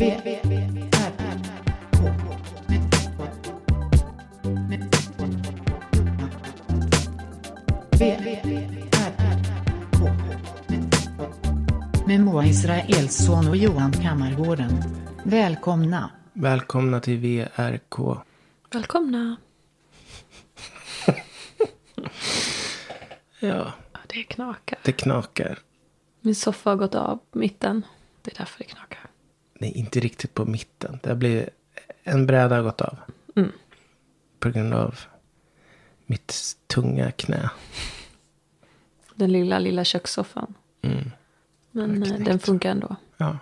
Med Moa Israelsson och Johan Kammargården. Välkomna. Välkomna till VRK. Välkomna. Ja, det knakar. det knakar. Min soffa har gått av mitten. Det är därför det knakar. Nej, inte riktigt på mitten. Det blir en bräda har gått av. Mm. På grund av mitt tunga knä. Den lilla, lilla kökssoffan. Mm. Men eh, den funkar ändå. Ja.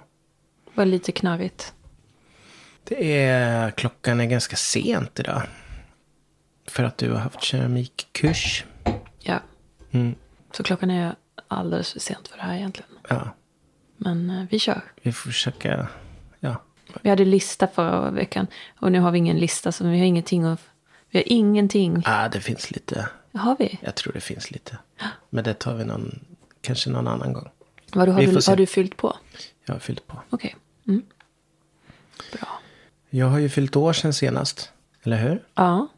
Var lite knarrigt. Det är, klockan är ganska sent idag. För att du har haft keramikkurs. Ja. Mm. Så klockan är alldeles för sent för det här egentligen. Ja, Men eh, vi kör. vi får försöka. Ja, Vi hade lista förra veckan. Och nu har vi ingen lista. Så vi har ingenting att... Vi har ingenting. ah, det finns lite. Har vi? Jag tror det finns lite. Men det tar vi någon, kanske någon annan gång. Vad har, Vi du, har du fyllt på? Jag har fyllt på. Okej. Mm. Bra. Jag har ju fyllt år sen senast. Eller hur? Ja.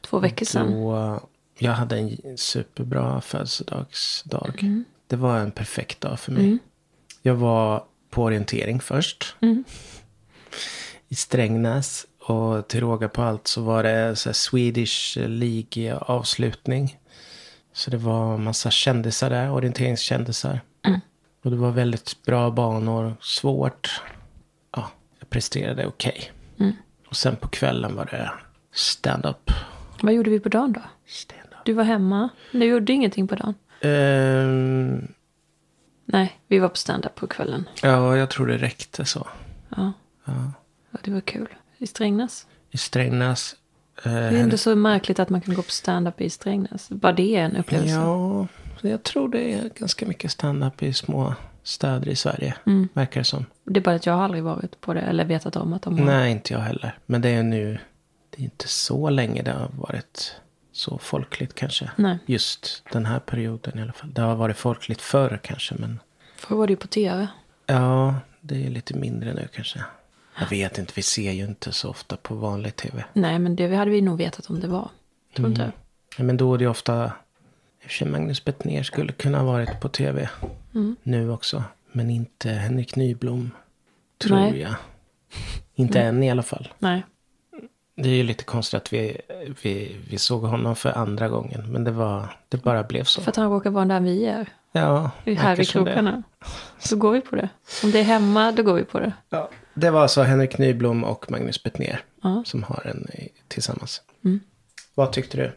Två veckor sedan. Så jag hade en superbra födelsedagsdag. Det var en perfekt dag för mig. Jag var på orientering först. I Strängnäs. Och till råga på allt så var det så Swedish League avslutning. Så det var en massa kändisar där, orienteringskändisar. Och det var väldigt bra banor, svårt. Ja, jag presterade okej. Och sen på kvällen var det stand-up. Vad gjorde vi på dagen då? Stand-up. Du var hemma. Du gjorde ingenting på dagen. Ehm, Nej, vi var på stand-up på kvällen. ja, jag tror det räckte så. Ja. Ja. ja, det var kul. I Strängnäs. I Strängnäs. eh, Det är ändå så märkligt att man kan gå på stand-up i Strängnäs. Bara det är en upplevelse. Ja, jag tror det är ganska mycket stand-up i små städer i Sverige. Mm. Verkar det som. Det är bara att jag har aldrig varit på det eller vetat om att de har. Nej, inte jag heller. Men det är nu. Det är inte så länge det har varit så folkligt kanske. Nej. Just den här perioden i alla fall. Det har varit folkligt förr kanske. Men Förr var det ju på tv. ja, det är lite mindre nu kanske. Jag vet inte, vi ser ju inte så ofta på vanlig tv. Nej, men det hade vi nog vetat om det var. Tror Mm. inte. Ja, men då är det ju ofta... I och för sig Magnus Bettner skulle kunna ha varit på tv Mm. nu också. Men inte Henrik Nyblom. Tror Nej. jag. Inte än i alla fall. Nej. Det är ju lite konstigt att vi, vi, vi såg honom för andra gången. Men det, var, det bara blev så. För att han råkar vara där vi är. Ja, Vi här i krokarna. Så går vi på det. Om det är hemma, då går vi på det. Ja, det var alltså Henrik Nyblom och Magnus Bettner Ja. som har en i- tillsammans. Mm. Vad tyckte du?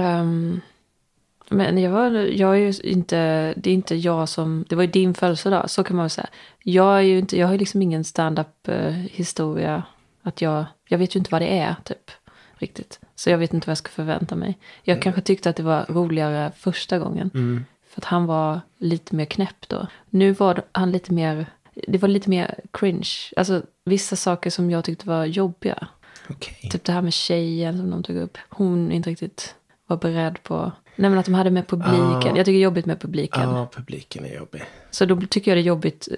Ehm, men jag, var, jag är ju inte, det är inte jag som, det var ju din födelsedag, så kan man väl säga. Jag är ju inte, jag har ju liksom ingen stand-up eh, historia, att jag, jag vet ju inte vad det är typ, riktigt. Så jag vet inte vad jag ska förvänta mig. Jag kanske tyckte att det var roligare första gången. För att han var lite mer knäpp då. Nu var han lite mer, det var lite mer cringe. Alltså vissa saker som jag tyckte var jobbiga. Okej. Typ det här med tjejen som de tog upp. Hon inte riktigt var beredd på. Nej men att de hade med publiken. Ja. Jag tycker det är jobbigt med publiken. Ja, publiken är jobbig. Så då tycker jag det är jobbigt.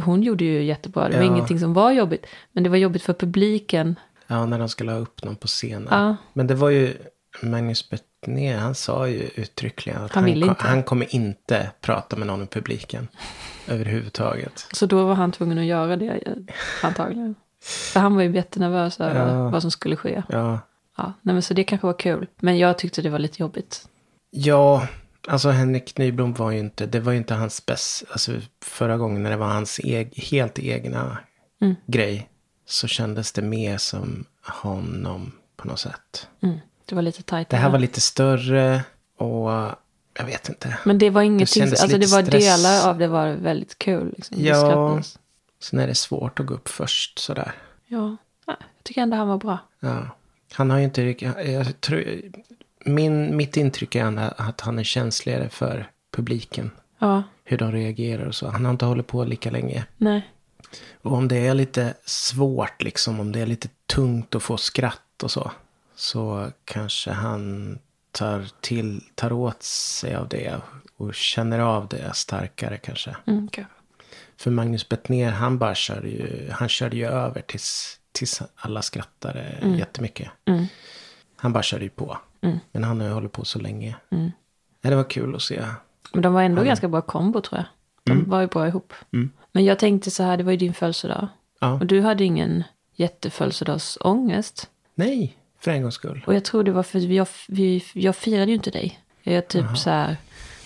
Hon gjorde ju jättebra. Det var Ja. ingenting som var jobbigt. Men det var jobbigt för publiken. Ja, när de skulle ha upp någon på scenen. Ja. Men det var ju Magnus Bettner, han sa ju uttryckligen att Han han, kom, han kommer inte prata med någon i publiken. överhuvudtaget. Så då var han tvungen att göra det antagligen. För han var ju jättenervös över Ja. vad som skulle ske. Ja, Ja, nej men så det kanske var kul. Men jag tyckte det var lite jobbigt. Ja alltså Henrik Nyblom var ju inte, det var ju inte hans bäst, alltså förra gången när det var hans eg, helt egna Mm. grej. Så kändes det mer som honom på något sätt. Mm. Det var lite tajt. Det här var lite större och jag vet inte. Men det var ingenting, kändes alltså det var stress. delar av det var väldigt kul. Liksom. Det Ja. Sen är det svårt att gå upp först sådär. ja. Jag tycker ändå han var bra. Ja. Han har ju inte riktigt, jag tror, min, mitt intryck är att han är känsligare för publiken. Ja, Hur de reagerar och så. Han har inte hållit på lika länge. nej. Och om det är lite svårt liksom, om det är lite tungt att få skratt och så. Så kanske han tar, till, tar åt sig av det och känner av det starkare kanske. Mm, okej. För Magnus Bettner, han bara körde ju, han körde ju över tills, tills alla skrattade Mm. jättemycket. Han bara körde ju på. Men han har ju hållit på så länge. Mm. Ja, det var kul att se. Men de var ändå ganska bra kombo tror jag. De var ju bra ihop. Men jag tänkte så här, det var ju din födelsedag. Ja. Och du hade ingen jättefödelsedagsångest. Nej, för en gångs skull. Och jag tror det var för jag, vi, jag firade ju inte dig. Jag typ så här,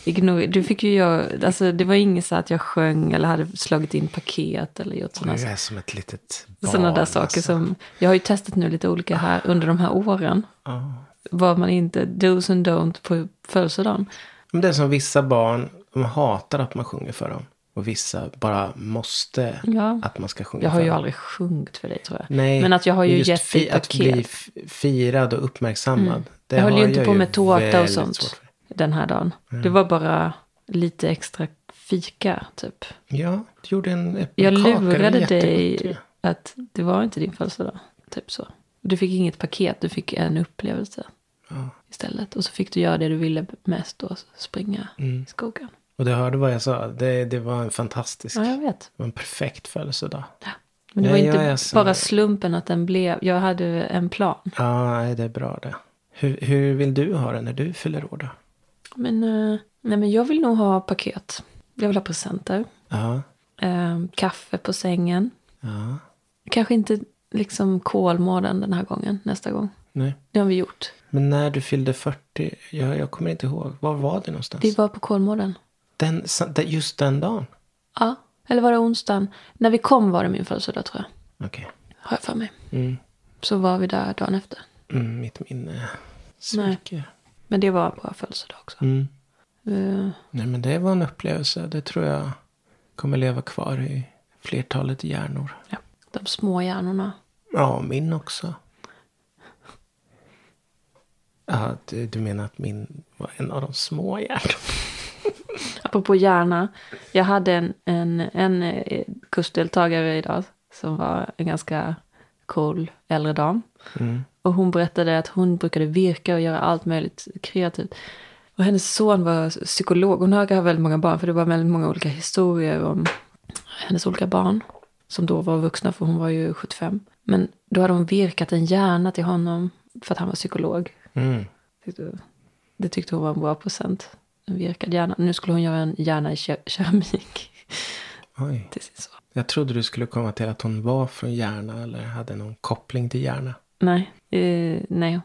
ignor, du fick ju göra, alltså det var inget så att jag sjöng eller hade slagit in paket eller gjort sådana Du är som ett litet barn. sådana där saker alltså. som, jag har ju testat nu lite olika här under de här åren. Ja. Vad man inte, dos and don't på födelsedagen. Men det är som vissa barn, de hatar att man sjunger för dem. Och vissa bara måste Ja. att man ska sjunga Jag har för ju dem. aldrig sjungit för dig tror jag. Nej, Men att jag har ju gett dig fi- Att paket. bli firad och uppmärksammad. Det jag höll ju inte på med tårta och sånt den här dagen. Det var bara lite extra fika typ. Ja, du gjorde en Jag äppelkaka. var lurade dig att det var inte din födelsedag. Typ så. Du fick inget paket, du fick en upplevelse istället. Och så fick du göra det du ville mest då, springa Mm. i skogen. Och du hörde vad jag sa. Det, det var en fantastisk, Ja, jag vet. det var en perfekt födelsedag. Men det Ja, var inte så- bara slumpen att den blev, jag hade en plan. Ja, nej, det är bra det. Hur, hur vill du ha det när du fyller år då? Men, eh, nej, men jag vill nog ha paket. Jag vill ha presenter. Ja, Eh, kaffe på sängen. ja, Kanske inte liksom Kolmården den här gången, nästa gång. nej. Det har vi gjort. Men när du fyllde 40, jag, jag kommer inte ihåg. Var var det någonstans? Vi var på Kolmården. Den, just den dagen? Ja, eller var det onsdagen? När vi kom var det min födelsedag tror jag. Okej. Har jag för mig. Mm. Så var vi där dagen efter. Mm, mitt minne sviker. Men det var en bra födelsedag också. Mm. Eh, Nej, men det var en upplevelse. Det tror jag kommer leva kvar i flertalet hjärnor. ja, de små hjärnorna. Ja, min också. Ja, du, du menar att min var en av de små hjärnorna? Apropå hjärna. Jag hade en, en, en eh, kursdeltagare idag som var en ganska cool äldre dam. Mm. Och hon berättade att hon brukade virka och göra allt möjligt kreativt. Och hennes son var psykolog. Hon har väldigt många barn för det var väldigt många olika historier om hennes olika barn. Som då var vuxna för hon var ju 75. Men då hade hon virkat en hjärna till honom för att han var psykolog. Mm. Det tyckte hon var en bra present. En virkad hjärna. Nu skulle hon göra en hjärna i ke- keramik Oj. till sin son. Jag trodde du skulle komma till att hon var från Järna eller hade någon koppling till Järna. Nej, eh, nej.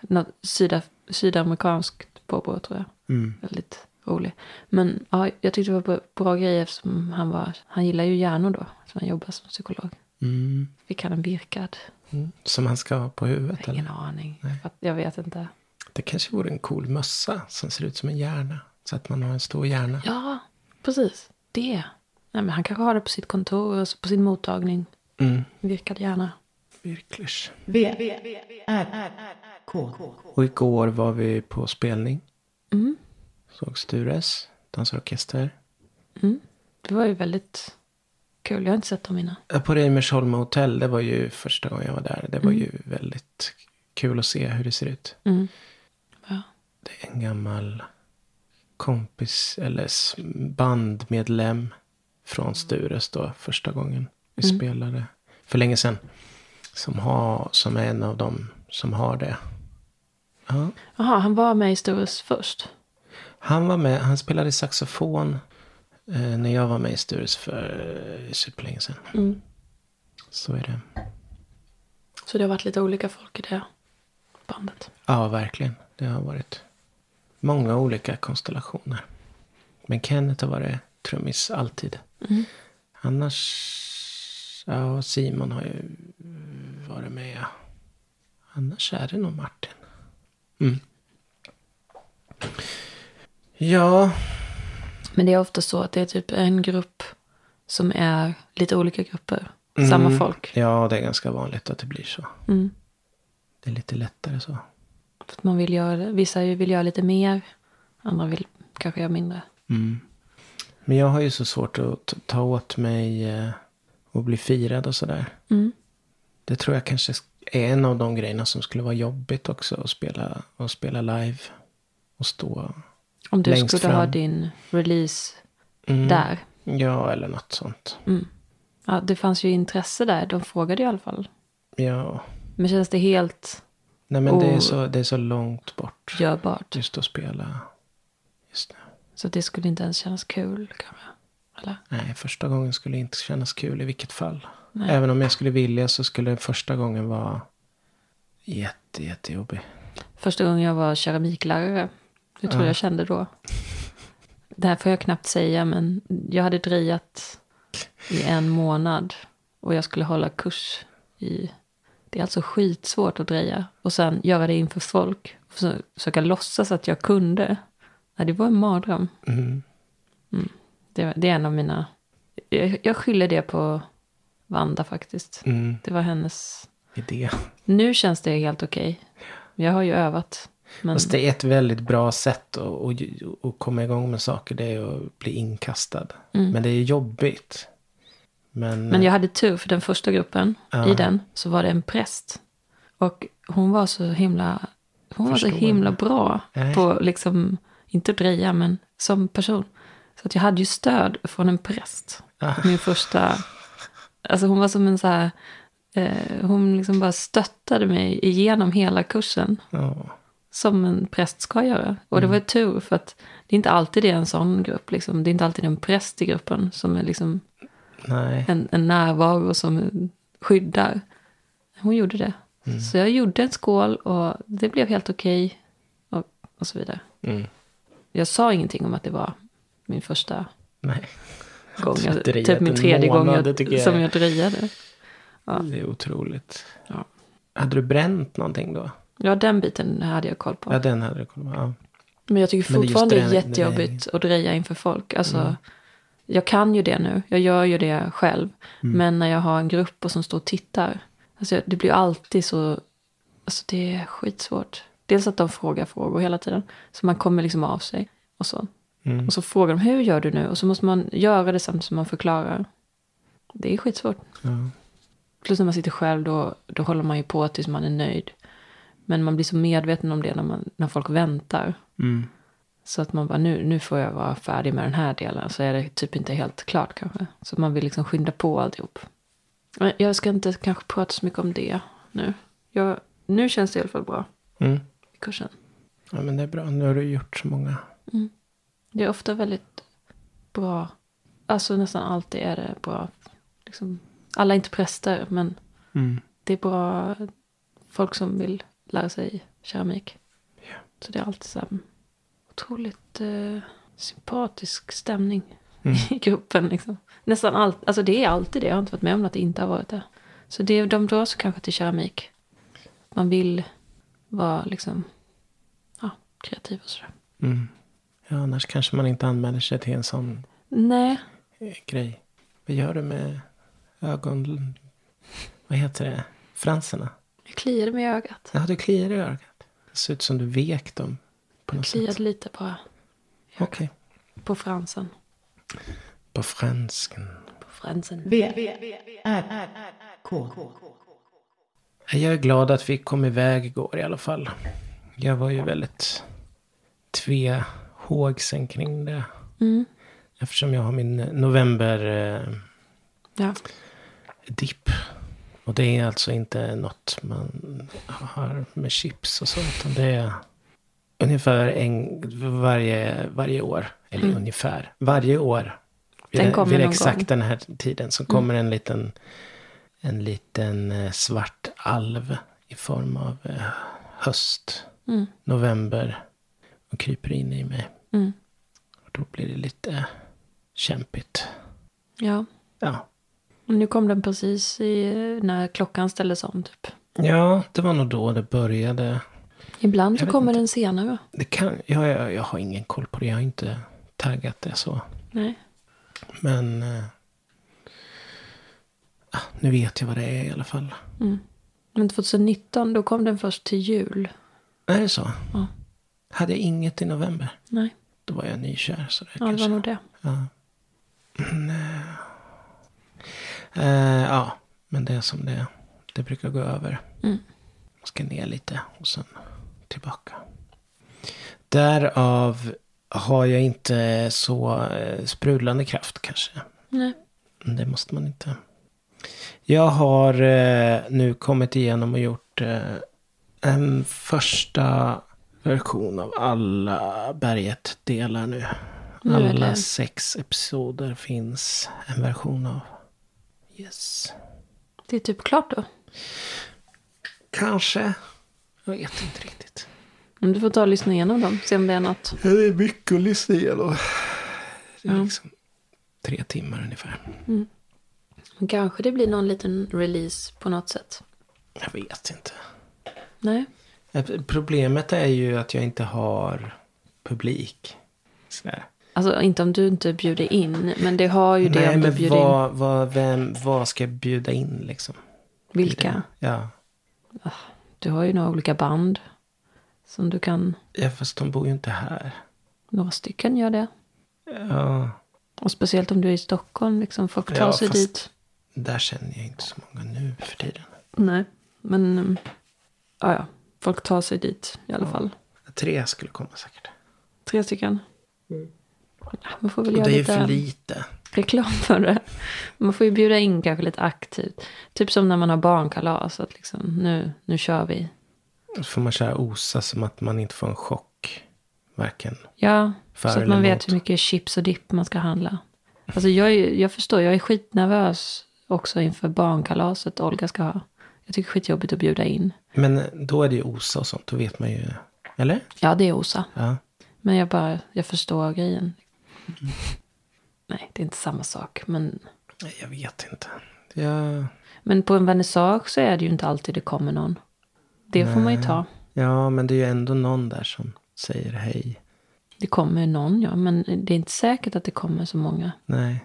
Något syda, sydamerikanskt påbrå tror jag. Mm. Väldigt rolig. Men ja, jag tyckte det var bra, bra grej eftersom han var, han gillar ju hjärnor då. Så han jobbar som psykolog. Mm. Fick han en virkad? Mm. Som han ska ha på huvudet? Ingen Eller? aning. Jag vet inte. Det kanske vore en cool mössa som ser ut som en hjärna. Så att man har en stor hjärna. Ja, precis. Det. Nej, men han kanske har det på sitt kontor och på sin mottagning. Mm. Virkad hjärna. Virkelig. V, R, K. Och igår var vi på spelning. Mm. Såg Stures dansorkester. Det var ju väldigt kul. Jag har inte sett dem innan. På Reimersholm hotell, det var ju första gången jag var där. Det var ju väldigt kul att se hur det ser ut. Mm. Ja. Det är en gammal kompis eller bandmedlem från Stures då första gången vi spelade för länge sedan. Som, har, som är en av dem som har det. Ja. Jaha, han var med i Stores först. Han var med, han spelade saxofon eh, när jag var med i Stures för eh, superlänge sedan. Mm. Så är det. Så det har varit lite olika folk i det bandet. Ja, verkligen. Det har varit många olika konstellationer. Men Kenneth har varit trummis alltid. Annars, ja, Simon har ju varit med. Annars är det nog Martin. Mm. Ja, Men det är ofta så att det är typ en grupp som är lite olika grupper. Samma folk. ja, det är ganska vanligt att det blir så. Mm. Det är lite lättare så. För man vill göra, vissa vill göra lite mer. Andra vill kanske göra mindre. Mm. Men jag har ju så svårt att ta åt mig eh, och bli firad och sådär. Mm. Det tror jag kanske är en av de grejerna som skulle vara jobbigt också att spela, att spela live. Och stå. Om du Längst skulle ha fram. din release Mm. där. Ja, eller något sånt. Ja, det fanns ju intresse där. De frågade i alla fall. Ja. Men känns det helt Nej, men det, är så, det är så långt bort. görbart? Just att spela. Just det. Så det skulle inte ens kännas kul kanske? Eller? Nej, första gången skulle inte kännas kul i vilket fall. Nej. Även om jag skulle vilja så skulle första gången vara jätte, jättejobbig. Första gången jag var keramiklärare. Hur tror Ja. jag kände då? Det här får jag knappt säga, men jag hade drejat i en månad. Och jag skulle hålla kurs i... Det är alltså skitsvårt att dreja. Och sen göra det inför folk. Och försöka låtsas att jag kunde. Nej, det var en mardröm. Mm. Det, det är en av mina... Jag, jag skyller det på Vanda faktiskt. Mm. Det var hennes... Idé. Nu känns det helt okej. Jag har ju övat. Men Fast det är ett väldigt bra sätt att, att, att komma igång med saker. Det är att bli inkastad. Men det är jobbigt. Men, Mm. Men jag hade tur för den första gruppen. Ja. I den så var det en präst. Och hon var så himla, hon var så himla bra Nej. på liksom, inte att dreja men som person. Så att jag hade ju stöd från en präst. Ah. Min första, alltså hon var som en så här, eh, hon liksom bara stöttade mig igenom hela kursen. ja, Som en präst ska göra. Och det var tur för att det är inte alltid det är en sån grupp. Liksom. Det är inte alltid en präst i gruppen som är liksom en, en närvaro som skyddar. Hon gjorde det. Så jag gjorde en skål och det blev helt okej. och, och så vidare. Mm. Jag sa ingenting om att det var min första nej. gång. Jag, typ min tredje gång månad, jag, det tycker jag som jag drejade. Det är otroligt. Ja. Hade du bränt någonting då? Ja, den biten hade jag koll på. Ja, den hade du koll på. Ja. Men jag tycker fortfarande det är jättejobbigt att dreja inför folk. Alltså, Jag kan ju det nu. Jag gör ju det själv. Men när jag har en grupp och som står och tittar. Alltså, det blir alltid så... Alltså det är skitsvårt. Dels att de frågar frågor hela tiden. Så man kommer liksom av sig. Och så, Mm. och så frågar de hur gör du nu? Och så måste man göra det samtidigt som man förklarar. Det är skitsvårt. Ja. Plus när man sitter själv då, då håller man ju på tills man är nöjd. Men man blir så medveten om det när, man, när folk väntar. Mm. Så att man bara, nu, nu får jag vara färdig med den här delen. Så är det typ inte helt klart kanske. Så man vill liksom skynda på alltihop. Jag ska inte kanske prata så mycket om det nu. Jag, nu känns det i alla fall bra Mm. i kursen. Ja, men det är bra. Nu har du gjort så många. Det är ofta väldigt bra. Alltså nästan alltid är det bra. Liksom, alla är inte präster, men Mm. det är bra folk som vill lära sig keramik. Ja. Så det är alltid så här otroligt eh, sympatisk stämning Mm. i gruppen. Liksom. Nästan allt, alltså det är alltid det. Jag har inte varit med om att det inte har varit det. Så det, de dras kanske till keramik. Man vill vara liksom, ja, kreativ och sådär. Mm. Ja, annars kanske man inte anmäler sig till en sån Nej, eh, grej. Vad gör du med ögon... Vad heter det? Franserna? Jag kliade mig i ögat. Ja, du kliar i ögat. Det ser ut som du vek dem på något Kliade sätt. lite bara Okej. på fransen. På fransken. På fransen. V, R, K. Jag är glad att vi kom iväg igår i alla fall. Jag var ju väldigt tvehågsen kring det. Mm. Eftersom jag har min november eh, Ja. dipp. Och det är alltså inte något man har med chips och så. Utan det är ungefär en varje, varje år. Eller ungefär. Varje år. Vid, Mm. Den kommer vid någon exakt gång. Mm. den här tiden så kommer en liten, en liten eh, svart alv i form av eh, höst. Mm. November. Och kryper in i mig. Mm. Och då blir det lite kämpigt. Ja. Ja. Nu kom den precis i, när klockan ställdes om typ. Ja, det var nog då det började. Ibland Jag så kommer inte. den senare. Det kan, ja, jag, jag har ingen koll på det. Jag har inte taggat det så. Nej. Men ah, nu vet jag vad det är i alla fall. Men 2019 då kom den först till jul. Är det så? Ja. Hade jag inget i november? Nej, Då var jag nykär. Så det ja, det kanske. var nog det. Ja. Eh, ja, men det är som det. Det brukar gå över. Mm. Ska ner lite och sen tillbaka. Därav har jag inte så eh, sprudlande kraft kanske. Nej. Det måste man inte. Jag har eh, nu kommit igenom och gjort eh, en första version av alla Berget-delar nu. Nu Alla sex episoder finns en version av. Yes. Det är typ klart då. Kanske. Jag vet inte riktigt. Men du får ta och lyssna igenom dem. Se om det är något. Det är mycket att lyssna igenom. Det är Ja. liksom tre timmar ungefär. Men Kanske det blir någon liten release på något sätt. Jag vet inte. Nej. Problemet är ju att jag inte har publik. Sådär. Alltså inte om du inte bjuder in. Men det har ju det Nej, om du men bjuder in. vad, vad, vem, vad ska jag bjuda in liksom? Vilka? Ja. Du har ju några olika band. Som du kan. ja, fast de bor ju inte här. Några stycken gör det. Ja, Och speciellt om du är i Stockholm. Liksom, folk tar Ja, sig fast- dit. där känner jag inte så många nu för tiden. Nej. Men. um, Ja, ja. Folk tar sig dit i alla fall. Tre skulle komma säkert. Tre stycken. Ja, man får väl göra det är lite för lite. reklam för det. Man får ju bjuda in kanske lite aktivt. Typ som när man har barnkalas. Att liksom, nu, nu kör vi. Då får man köra osa som att man inte får en chock. Varken. Ja, så att man vet emot. hur mycket chips och dipp man ska handla. Alltså jag, jag förstår, jag är skitnervös också inför barnkalaset Olga ska ha. Jag tycker det är skitjobbigt att bjuda in. Men då är det ju osa och sånt. Då vet man ju. Eller? Ja, det är Osa. Ja. Men jag bara, jag förstår grejen. Nej, det är inte samma sak. Men, Nej, jag vet inte. Jag... men på en vernissage så är det ju inte alltid det kommer någon. Det får man ju ta. Ja, men det är ju ändå någon där som säger hej. Det kommer någon, ja. Men det är inte säkert att det kommer så många. Nej.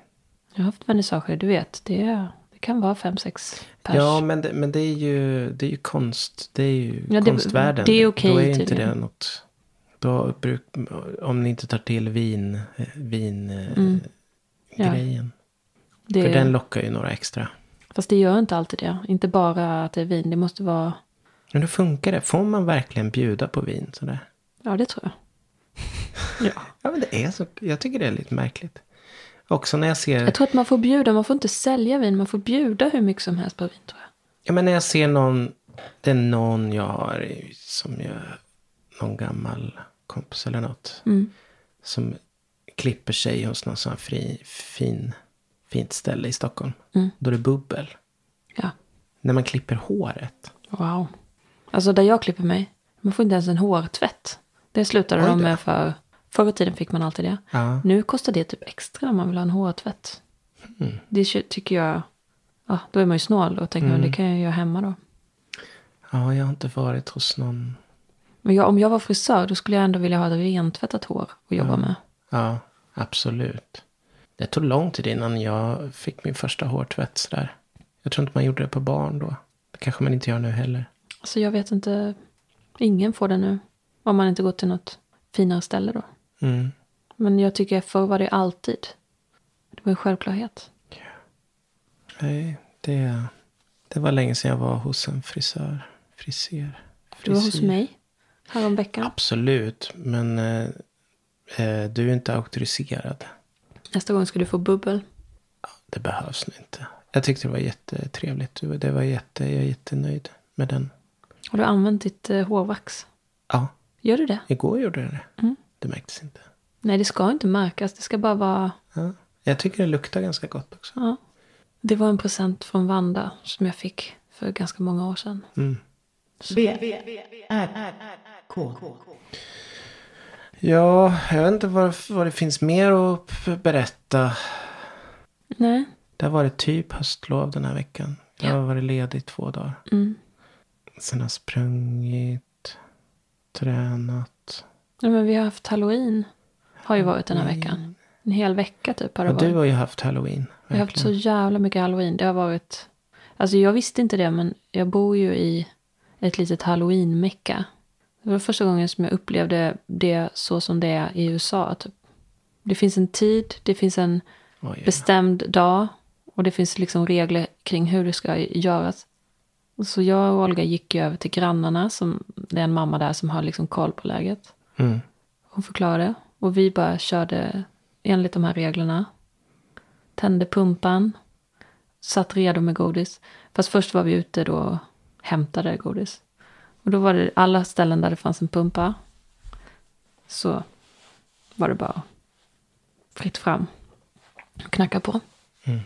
Jag har haft vernissager, du vet. Det, är, det kan vara fem, sex pers. Ja, men det, men det är ju, det är ju konst. Det är ju Ja, det- konstvärlden. det är okej Då är inte tydligen. det något. Då bruk, om ni inte tar till vin, eh, vin eh, Mm. Ja. grejen. det, För den lockar ju några extra. Fast det gör inte alltid det. Inte bara att det är vin. Det måste vara... Men hur funkar det? Får man verkligen bjuda på vin sådär? Ja, det tror jag. ja. Ja, men det är så. Jag tycker det är lite märkligt. Också när jag ser, Jag tror att man får bjuda. Man får inte sälja vin. Man får bjuda hur mycket som helst på vin, tror jag. ja, men när jag ser någon, det är någon jag har som jag, någon gammal kompis eller något. Mm. Som klipper sig hos någon sån här fri, fin, fint ställe i Stockholm. Mm. Då är det bubbel. Ja. När man klipper håret. Wow. Alltså där jag klipper mig. Man får inte ens en hårtvätt. Det slutade de med för... Förr i tiden fick man alltid det. Ja. Nu kostar det typ extra om man vill ha en hårtvätt. Mm. Det tycker jag... Ja, då är man ju snål och tänker Mm. det kan jag göra hemma då. ja, jag har inte varit hos någon. Men jag, om jag var frisör då skulle jag ändå vilja ha ett rentvättat hår att jobba med. Ja, absolut. Det tog lång tid innan jag fick min första hårtvätt sådär. Jag tror inte man gjorde det på barn då. Det kanske man inte gör nu heller. Alltså jag vet inte. Ingen får det nu. Om man inte går till något finare ställe då. Mm. Men jag tycker förr var det alltid. Det var en självklarhet. Nej, det, det var länge sedan jag var hos en frisör. Friser. Du var hos Frisyr. mig häromveckan. Absolut, men eh, eh, du är inte auktoriserad. Nästa gång ska du få bubbel. Det behövs nu inte. Jag tyckte det var jättetrevligt. Det var jätte, jag är jättenöjd med den. Har du använt ditt eh, hårvax? Ja, Gör du det? igår gjorde jag det. Mm. Det märktes inte. Nej, det ska inte märkas. Det ska bara vara... Ja. Jag tycker det luktar ganska gott också. Ja. Det var en present från Vanda som jag fick för ganska många år sedan. Mm. B, R, K. Ja, jag vet inte vad, vad det finns mer att berätta. Nej. Det har varit typ höstlov den här veckan. Jag Ja. har varit ledig två dagar. Mm. Sen har jag sprungit, tränat. Ja, men vi har haft halloween. Har ju varit den här veckan. En hel vecka typ har det du varit. har ju haft halloween. Vi har haft så verkligen. jävla mycket halloween. Det har varit... Alltså jag visste inte det men jag bor ju i ett litet halloween-mecka. Det var första gången som jag upplevde det så som det är i USA. Typ. Det finns en tid, det finns en Oj, oj. bestämd dag och det finns liksom regler kring hur det ska göras. Så jag och Olga gick över till grannarna. Som, det är en mamma där som har liksom koll på läget. Mm. Hon förklarade. Och vi bara körde enligt de här reglerna. Tände pumpan. Satt redo med godis. Fast först var vi ute då och hämtade godis. Och då var det alla ställen där det fanns en pumpa. Så var det bara fritt fram. Och knacka på. Mm.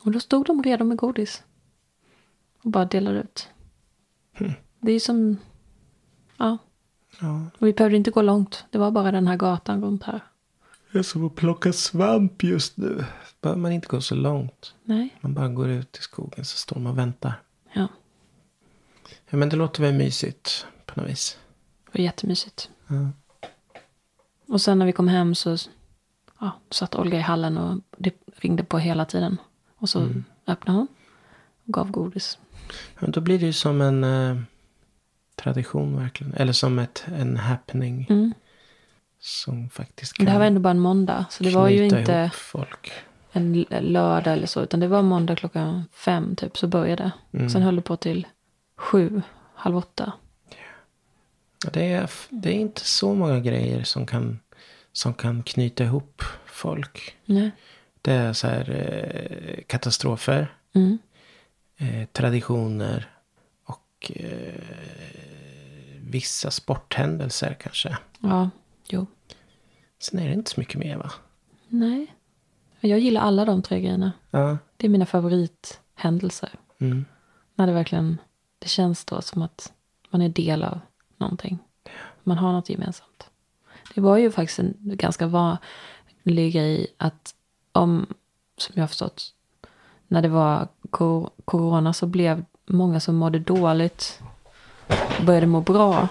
Och då stod de redo med godis. Och bara delade ut. Det är som... Ja. Ja. Och vi behövde inte gå långt. Det var bara den här gatan runt här. Det är som att plocka svamp just nu. Behöver man inte gå så långt. Nej. Man bara går ut i skogen så står man och väntar. Ja. Men det låter väl mysigt på något vis. Det var jättemysigt. Ja. Och sen när vi kom hem så ja, satt Olga i hallen och det ringde på hela tiden. Och så öppnade hon och gav godis. Ja, då blir det ju som en eh, tradition verkligen. Eller som ett, en happening. Mm. Som faktiskt kan det här var ändå bara en måndag. Så det var ju inte folk. en lördag eller så. Utan det var måndag klockan fem typ så började. Mm. Sen höll det på till sju, halv åtta. Ja, Det är, det är inte så många grejer som kan, som kan knyta ihop folk. Nej. Det är så här eh, katastrofer, Mm. eh, traditioner och eh, vissa sporthändelser kanske. Ja, jo. Sen är det inte så mycket mer va? Nej. Jag gillar alla de tre grejerna. Ja. Det är mina favorithändelser. Mm. När det verkligen, det känns då som att man är del av någonting. Man har något gemensamt. Det var ju faktiskt en ganska vanlig grej att om, som jag har förstått, när det var corona så blev många som mådde dåligt började må bra.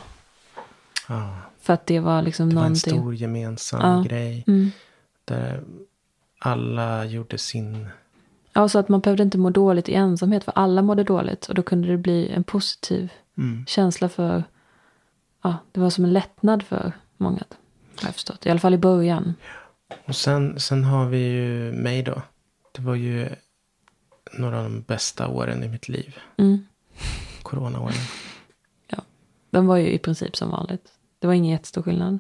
Ja, För att det var liksom det var en någonting. stor gemensam Ja. grej. Mm. Där alla gjorde sin... Ja, så att man behövde inte må dåligt i ensamhet. För alla mådde dåligt. Och då kunde det bli en positiv Mm. känsla för... Ja, det var som en lättnad för många. Har jag förstått. I alla fall i början. Och sen, sen har vi ju mig då. Det var ju några av de bästa åren i mitt liv. Mm. Coronaåren. De var ju i princip som vanligt. Det var ingen jättestor skillnad.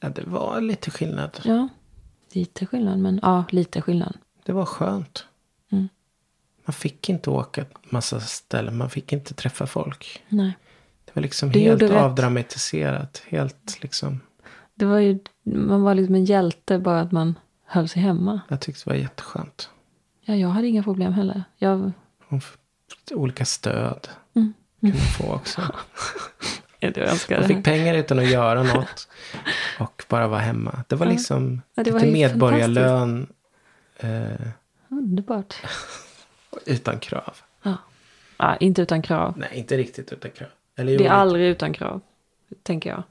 Ja, det var lite skillnad. Ja, lite skillnad. Men ja, lite skillnad. Det var skönt. Mm. Man fick inte åka massa ställen. Man fick inte träffa folk. Nej. Det var liksom Du helt avdramatiserat. Helt liksom. Det var ju, man var liksom en hjälte bara att man höll sig hemma. Jag tyckte det var jätteskönt. Ja, jag hade inga problem heller. Jag, olika stöd. Mm. Kunde få också. jag fick pengar utan att göra något. Och bara vara hemma. Det var liksom Ja, det var lite medborgarlön. Eh, Underbart. Utan krav. Ja. ja, inte utan krav. Nej, inte riktigt utan krav. Eller jo, Det är lite. aldrig utan krav, tänker jag.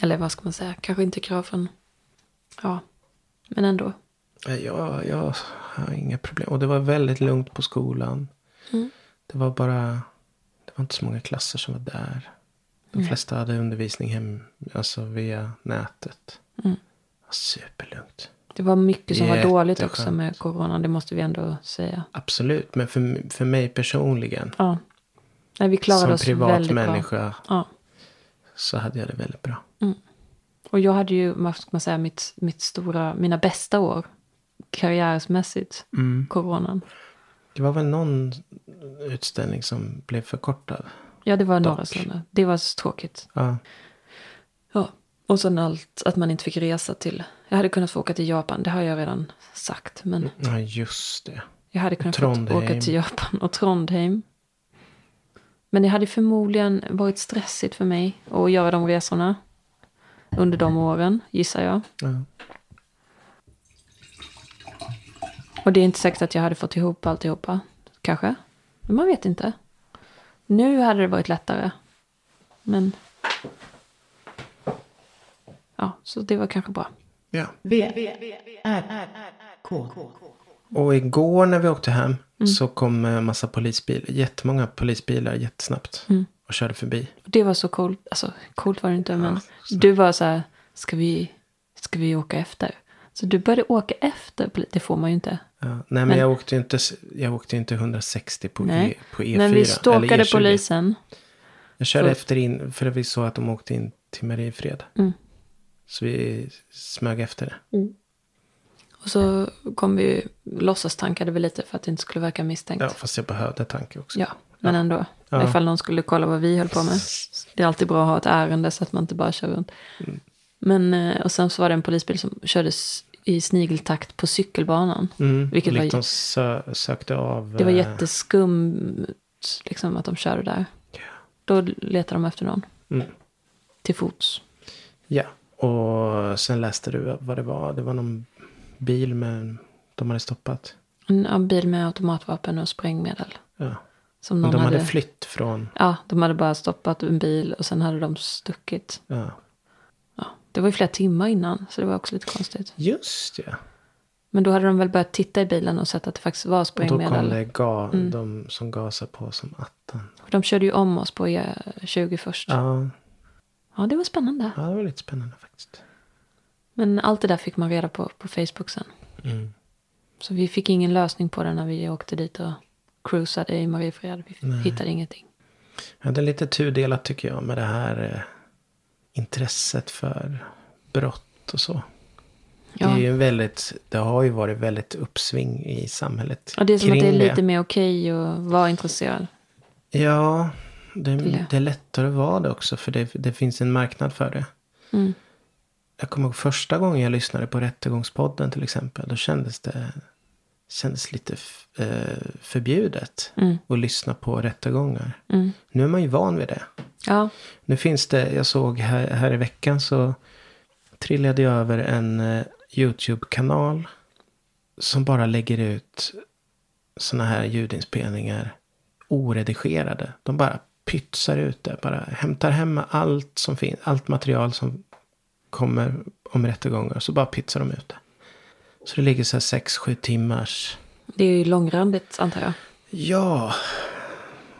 Eller vad ska man säga, kanske inte krav från... Ja, men ändå. Nej, Jag, har inga problem. Och det var väldigt lugnt på skolan. Mm. Det var bara... Det var inte så många klasser som var där. De Nej. flesta hade undervisning hem, alltså via nätet. Mm. Superlugnt. Det var mycket som var dåligt också med corona, det måste vi ändå säga. Absolut, men för, för mig personligen. Ja. Nej, vi klarade som oss väldigt privat bra. människa Ja. så hade jag det väldigt bra. Och jag hade ju, vad ska man säga, mitt, mitt stora, mina bästa år karriärsmässigt, Mm. coronan. Det var väl någon utställning som blev förkortad. Ja, det var några Dock. sådana. Det var så tråkigt. Ja, Ja. Och sen allt, att man inte fick resa till. Jag hade kunnat få åka till Japan, det har jag redan sagt. Men ja just det. jag hade kunnat få åka till Japan och Trondheim. Men det hade förmodligen varit stressigt för mig att göra de resorna. Under de åren, gissar jag. Ja. Och det är inte säkert att jag hade fått ihop alltihopa. Kanske. Men man vet inte. Nu hade det varit lättare. Men... Ja, så det var kanske bra. ja. V, R, K. Och igår när vi åkte hem Mm. så kom en massa polisbilar. Jättemånga polisbilar jättesnabbt. Mm. Och körde förbi. Det var så coolt. Alltså, coolt var det inte, men så- du var så här, ska vi, ska vi åka efter? Så du började åka efter, det får man ju inte. Ja. Nej men, Men- jag åkte ju inte, jag åkte inte 160 på, Nej. e, på E4. Men vi stalkade E20. polisen. Jag körde För- efter in för att vi såg att de åkte in till Mariefred. Mm. Så vi smög efter det. Och så kom vi, låtsastankade vi lite för att det inte skulle verka misstänkt. Ja, fast jag behövde tanke också. Ja, men ändå. Ja. Ifall någon skulle kolla vad vi höll på med. Det är alltid bra att ha ett ärende så att man inte bara kör runt. Mm. Men, eh, och sen så var det en polisbil som kördes i snigeltakt på cykelbanan. Mm. Vilket var- liksom sö- sökte av. Det var eh, jätteskumt liksom, att de körde där. Då letade de efter någon. Mm. Till fots. Ja, och sen läste du vad det var. Det var någon bil med, de hade stoppat. En, en bil med automatvapen och sprängmedel. Ja. Som någon de hade hade, flytt från, Ja, de hade bara stoppat en bil och sen hade de stuckit. ja. Ja, det var ju flera timmar innan, så det var också lite konstigt. Just ja. Men då hade de väl börjat titta i bilen och sett att det faktiskt var Och då kom sprängmedel. det ga, Mm. de som gasade på som attan. De körde ju om oss på eh, 20 först. Ja. Ja, det var spännande. ja, det var lite spännande faktiskt. Men allt det där fick man reda på på Facebook sen. Mm. Så vi fick ingen lösning på det när vi åkte dit och cruisade i Mariefred. Vi Nej. hittade ingenting. Ja, det är lite tudelat tycker jag med det här eh, intresset för brott och så. Det, är Ja. ju väldigt, det har ju varit väldigt uppsving i samhället. Och det är som att det är lite mer okej att vara intresserad. Ja, det, det. det är lättare att vara det också. För det, det finns en marknad för det. Mm. Jag kommer ihåg första gången jag lyssnade på Rättegångspodden till exempel. Då kändes det kändes lite eh, förbjudet Mm. att lyssna på rättegångar. Mm. Nu är man ju van vid det. Ja. Nu finns det, jag såg här, här i veckan så trillade jag över en eh, YouTube-kanal som bara lägger ut såna här ljudinspelningar oredigerade. De bara pytsar ut det, bara hämtar hem allt som finns, allt material som kommer om rättegångar, så bara pytsar de ut det. Så det ligger så här 6-7 timmars Det är ju långrandigt antar jag. Ja,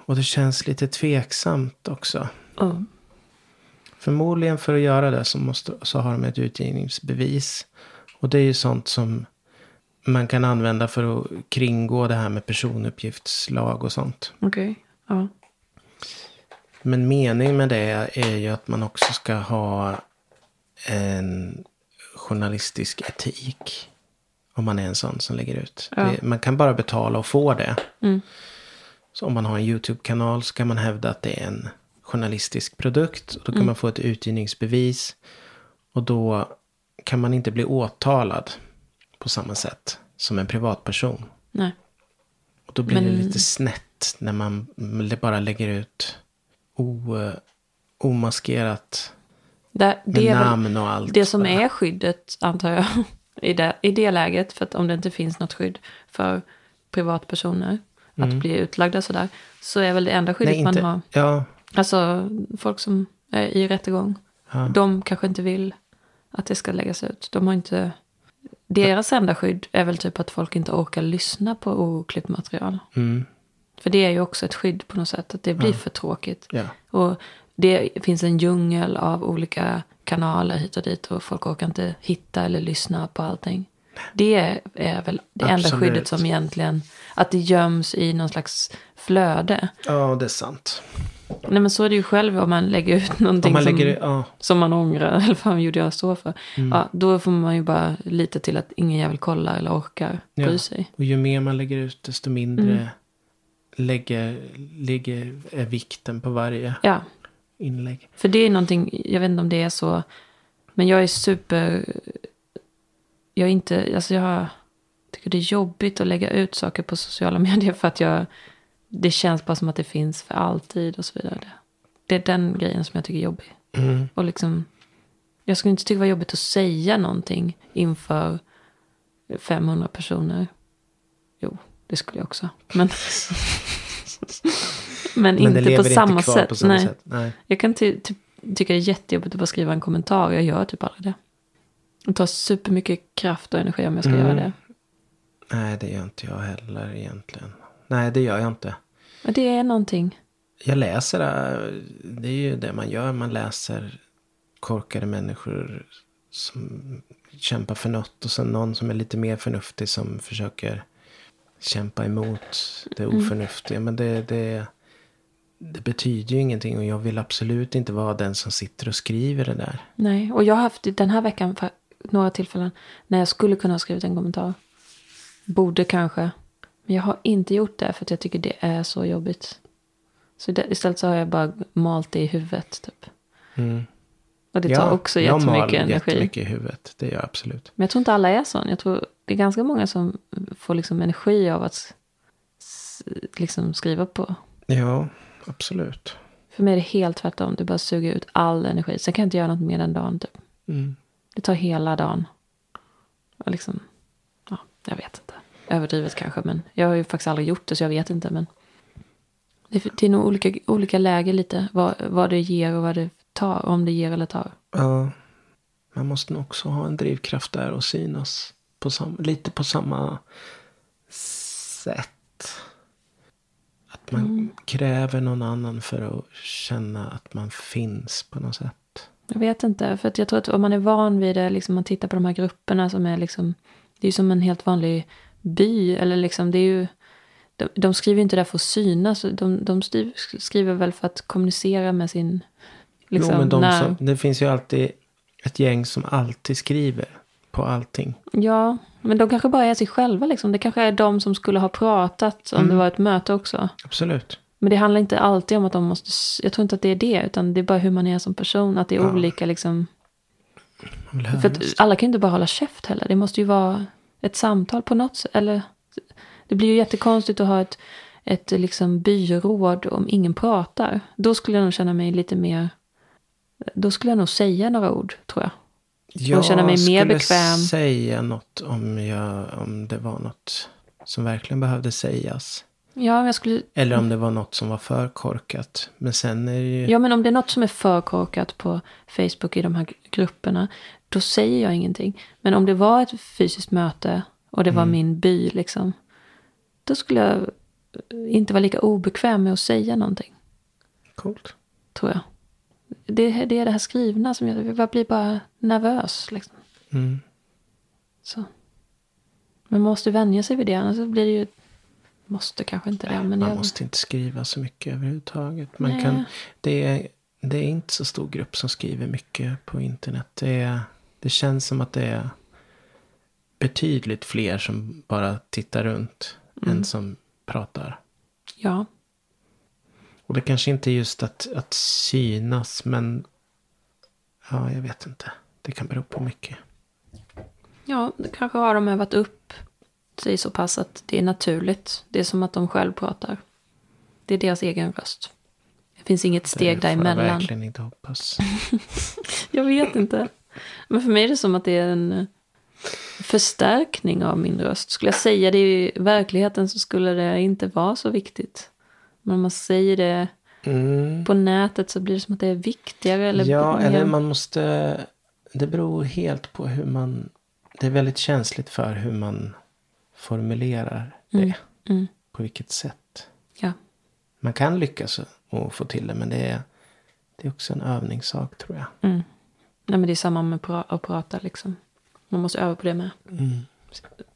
och det känns lite tveksamt också. Oh. Förmodligen för att göra det så, måste, så har de ett utgivningsbevis. Och det är ju sånt som man kan använda för att kringgå det här med personuppgiftslag och sånt. Okej. Ja. Men meningen med det är ju att man också ska ha en journalistisk etik. Om man är en sån som lägger ut. Ja. Det, man kan bara betala och få det. Mm. Så om man har en YouTube-kanal så kan man hävda att det är en journalistisk produkt. Och då kan Mm. man få ett utgivningsbevis. Och då kan man inte bli åtalad på samma sätt som en privatperson. Nej. Och då blir det Men- lite snett när man bara lägger ut o, omaskerat Det, med det väl namn och allt. det som är skyddet antar jag. I det, I det läget. För att om det inte finns något skydd för privatpersoner. Att bli utlagda sådär. Så är väl det enda skyddet Mm. Nej, inte, man har. Ja, Alltså folk som är i rättegång. ja. De kanske inte vill att det ska läggas ut. De har inte... Deras enda skydd är väl typ att folk inte orkar lyssna på oklippt material. Mm, För det är ju också ett skydd på något sätt. Att det blir för tråkigt. ja. Och det finns en djungel av olika kanaler hit och dit. Och folk orkar inte hitta eller lyssna på allting. Det är väl det enda Absolut. skyddet som egentligen... Att det göms i någon slags flöde. ja, det är sant. Nej men så är det ju själv om man lägger ut någonting man som, lägger det, ja. som man ångrar. Eller vad fan gjorde jag så för? Mm. Ja, då får man ju bara lita till att ingen jävel kollar eller orkar Ja. bry sig. Och ju mer man lägger ut desto mindre Mm. Lägger, ligger är vikten på varje Ja, inlägg. för det är någonting, jag vet inte om det är så. Men jag är super... Jag är inte, alltså jag tycker det är jobbigt att lägga ut saker på sociala medier för att jag... Det känns bara som att det finns för alltid och så vidare. Det är den grejen som jag tycker är jobbig. Mm. Och liksom, jag skulle inte tycka det var jobbigt att säga någonting inför 500 personer. Jo, det skulle jag också. Men, men, Men inte på samma, inte sätt. på samma Nej. sätt. Nej. Jag kan ty- typ tycka det är jättejobbigt att bara skriva en kommentar. Jag gör typ aldrig det. Det tar supermycket kraft och energi om jag ska Mm. göra det. Nej, det gör inte jag heller egentligen. Nej, det gör jag inte. Men det är någonting. Jag läser, äh, det är ju det man gör. Man läser korkade människor som kämpar för något. Och sen någon som är lite mer förnuftig som försöker kämpa emot det Mm. oförnuftiga. Men det, det, det betyder ju ingenting och jag vill absolut inte vara den som sitter och skriver det där. Nej, och jag har haft den här veckan för några tillfällen när jag skulle kunna ha skrivit en kommentar. Borde kanske. Men jag har inte gjort det för att jag tycker det är så jobbigt. Så det, istället så har jag bara malt det i huvudet typ. Mm. Och det tar också jättemycket jag mal energi. jättemycket i huvudet. Det gör jag absolut. Men jag tror inte alla är sån. Jag tror det är ganska många som får liksom energi av att liksom skriva på. Ja, absolut. För mig är det helt tvärtom. Du bara suger ut all energi. Sen kan jag inte göra något mer den dagen. Typ. Mm. Det tar hela dagen. Och liksom, ja, jag vet inte. Överdrivet kanske, men jag har ju faktiskt aldrig gjort det så jag vet inte. Men det, är- det är nog olika, olika läger lite. Vad, vad det ger och vad det tar. Om det ger eller tar. Ja, man måste nog också ha en drivkraft där och synas på sam- lite på samma sätt. Att man Mm. kräver någon annan för att känna att man finns på något sätt. Jag vet inte, för att jag tror att om man är van vid det, liksom man tittar på de här grupperna som är liksom, det är ju som en helt vanlig by, eller liksom det är ju, de, de skriver ju inte där för att synas, de, de skriver, väl för att kommunicera med sin, liksom, jo, men de när, som, det finns ju alltid ett gäng som alltid skriver på allting. ja, men de kanske bara är sig själva liksom, det kanske är de som skulle ha pratat om Mm. det var ett möte också. Absolut. Men det handlar inte alltid om att de måste, jag tror inte att det är det, utan det är bara hur man är som person, att det är Ja. olika liksom, För att alla kan ju inte bara hålla käft heller. Det måste ju vara ett samtal på något sätt. Eller, det blir ju jättekonstigt att ha ett, ett liksom byråd om ingen pratar. Då skulle jag nog känna mig lite mer... Då skulle jag nog säga några ord, tror jag. Jag känna mig mer skulle bekväm. säga något om, jag, om det var något som verkligen behövde sägas. Ja, jag skulle... Eller om det var något som var för korkat. Men sen är det ju... Ja, men om det är något som är för korkat på Facebook i de här grupperna, då säger jag ingenting. Men om det var ett fysiskt möte och det var min by, liksom, då skulle jag inte vara lika obekväm med att säga någonting. Coolt. tror jag. Det, det är det här skrivna som jag, jag blir bara nervös. Liksom. Mm. Så. Men man måste vänja sig vid det, annars blir det ju... Måste kanske inte det, men Man jag, måste inte skriva så mycket överhuvudtaget. Man Nej. kan, det, är, det är inte så stor grupp som skriver mycket på internet. Det, är, det känns som att det är betydligt fler som bara tittar runt Mm. än som pratar. ja, Och det kanske inte är just att, att synas, men ja, jag vet inte. Det kan bero på mycket. ja, då kanske har de övat upp sig så pass att det är naturligt. Det är som att de själv pratar. Det är deras egen röst. Det finns inget steg det får jag däremellan. verkligen inte hoppas. Jag vet inte. Men för mig är det som att det är en eh, förstärkning av min röst. Skulle jag säga det i verkligheten så skulle det inte vara så viktigt. Men om man säger det Mm. på nätet så blir det som att det är viktigare. Eller ja, eller man måste... Det beror helt på hur man... Det är väldigt känsligt för hur man formulerar det. Mm, mm. På vilket sätt. Ja. Man kan lyckas och få till det, men det är, det är också en övningssak tror jag. Mm. Nej, men det är samma med att prata liksom. Man måste öva på det med. Mm.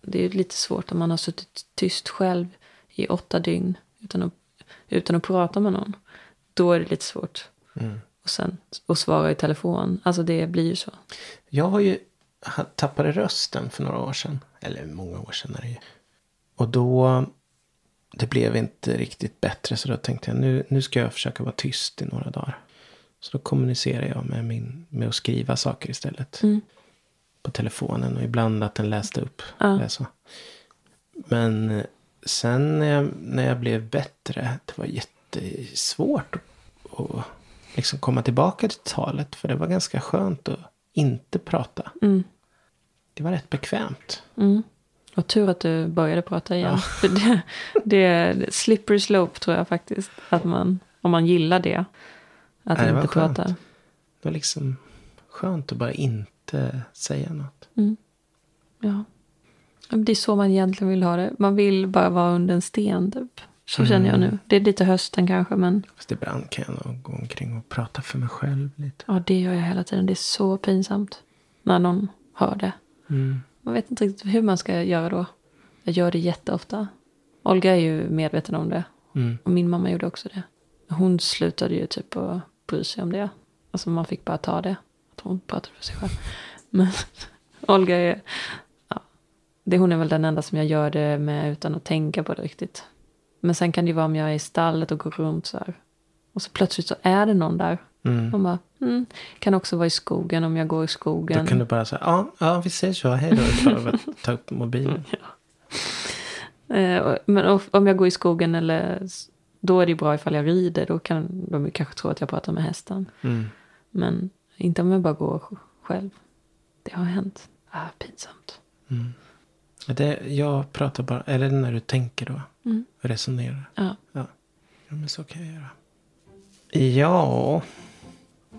Det är lite svårt om man har suttit tyst själv i åtta dygn utan att, utan att prata med någon. Då är det lite svårt. Mm. Och sen att svara i telefon. Alltså det blir ju så. Jag har ju tappade rösten för några år sedan. Eller många år sedan är det ju. Och då, det blev inte riktigt bättre. Så då tänkte jag nu, nu ska jag försöka vara tyst i några dagar. Så då kommunicerar jag med, min, med att skriva saker istället. Mm. På telefonen och ibland att den läste upp. Ja. Men eh, sen när jag, när jag blev bättre. Det var jättesvårt att, att liksom komma tillbaka till talet. För det var ganska skönt att inte prata. Mm. Det var rätt bekvämt. Mm. Och tur att du började prata igen. För det, det är slippery slope tror jag faktiskt. Att man, om man gillar det. Att Nej, inte prata. Det var liksom skönt att bara inte säga något. Ja. Det är så man egentligen vill ha det. Man vill bara vara under en sten typ. Så känner jag Mm. nu. Det är lite hösten kanske men Fast ibland kan jag nog gå omkring och prata för mig själv lite. ja, det gör jag hela tiden. Det är så pinsamt. När någon hör det. Mm. Man vet inte riktigt hur man ska göra då. Jag gör det jätteofta. Olga är ju medveten om det. Mm. Och min mamma gjorde också det. hon slutade ju typ att bry sig om det. Alltså man fick bara ta det. Att hon pratade för sig själv. Men Olga är, det, hon är väl den enda som jag gör det med utan att tänka på det riktigt. Men sen kan det ju vara om jag är i stallet och går runt så här. Och så plötsligt så är det någon där. Mm. Man bara, mm. Kan också vara i skogen om jag går i skogen. Då kan du bara säga, ja, ja vi ses så, hej då. Ta, upp mobilen. Eh, och- Men om jag går i skogen eller då är det ju bra ifall jag rider. Då kan de ju kanske tro att jag pratar med hästen. Mm. Men inte om jag bara går sj- själv. Det har hänt. Ah, pinsamt. Det, jag pratar bara, eller när du tänker då. Mm. Resonerar. Ja. Ja. ja, men så kan jag göra. Ja,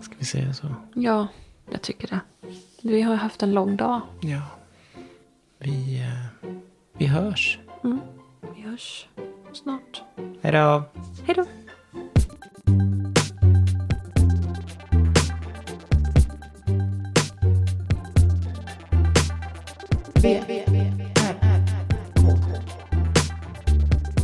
ska vi säga så? ja, jag tycker det. Vi har haft en lång dag. Ja. Vi, eh, vi hörs. Mm. Vi hörs snart. Hej då. Hej då.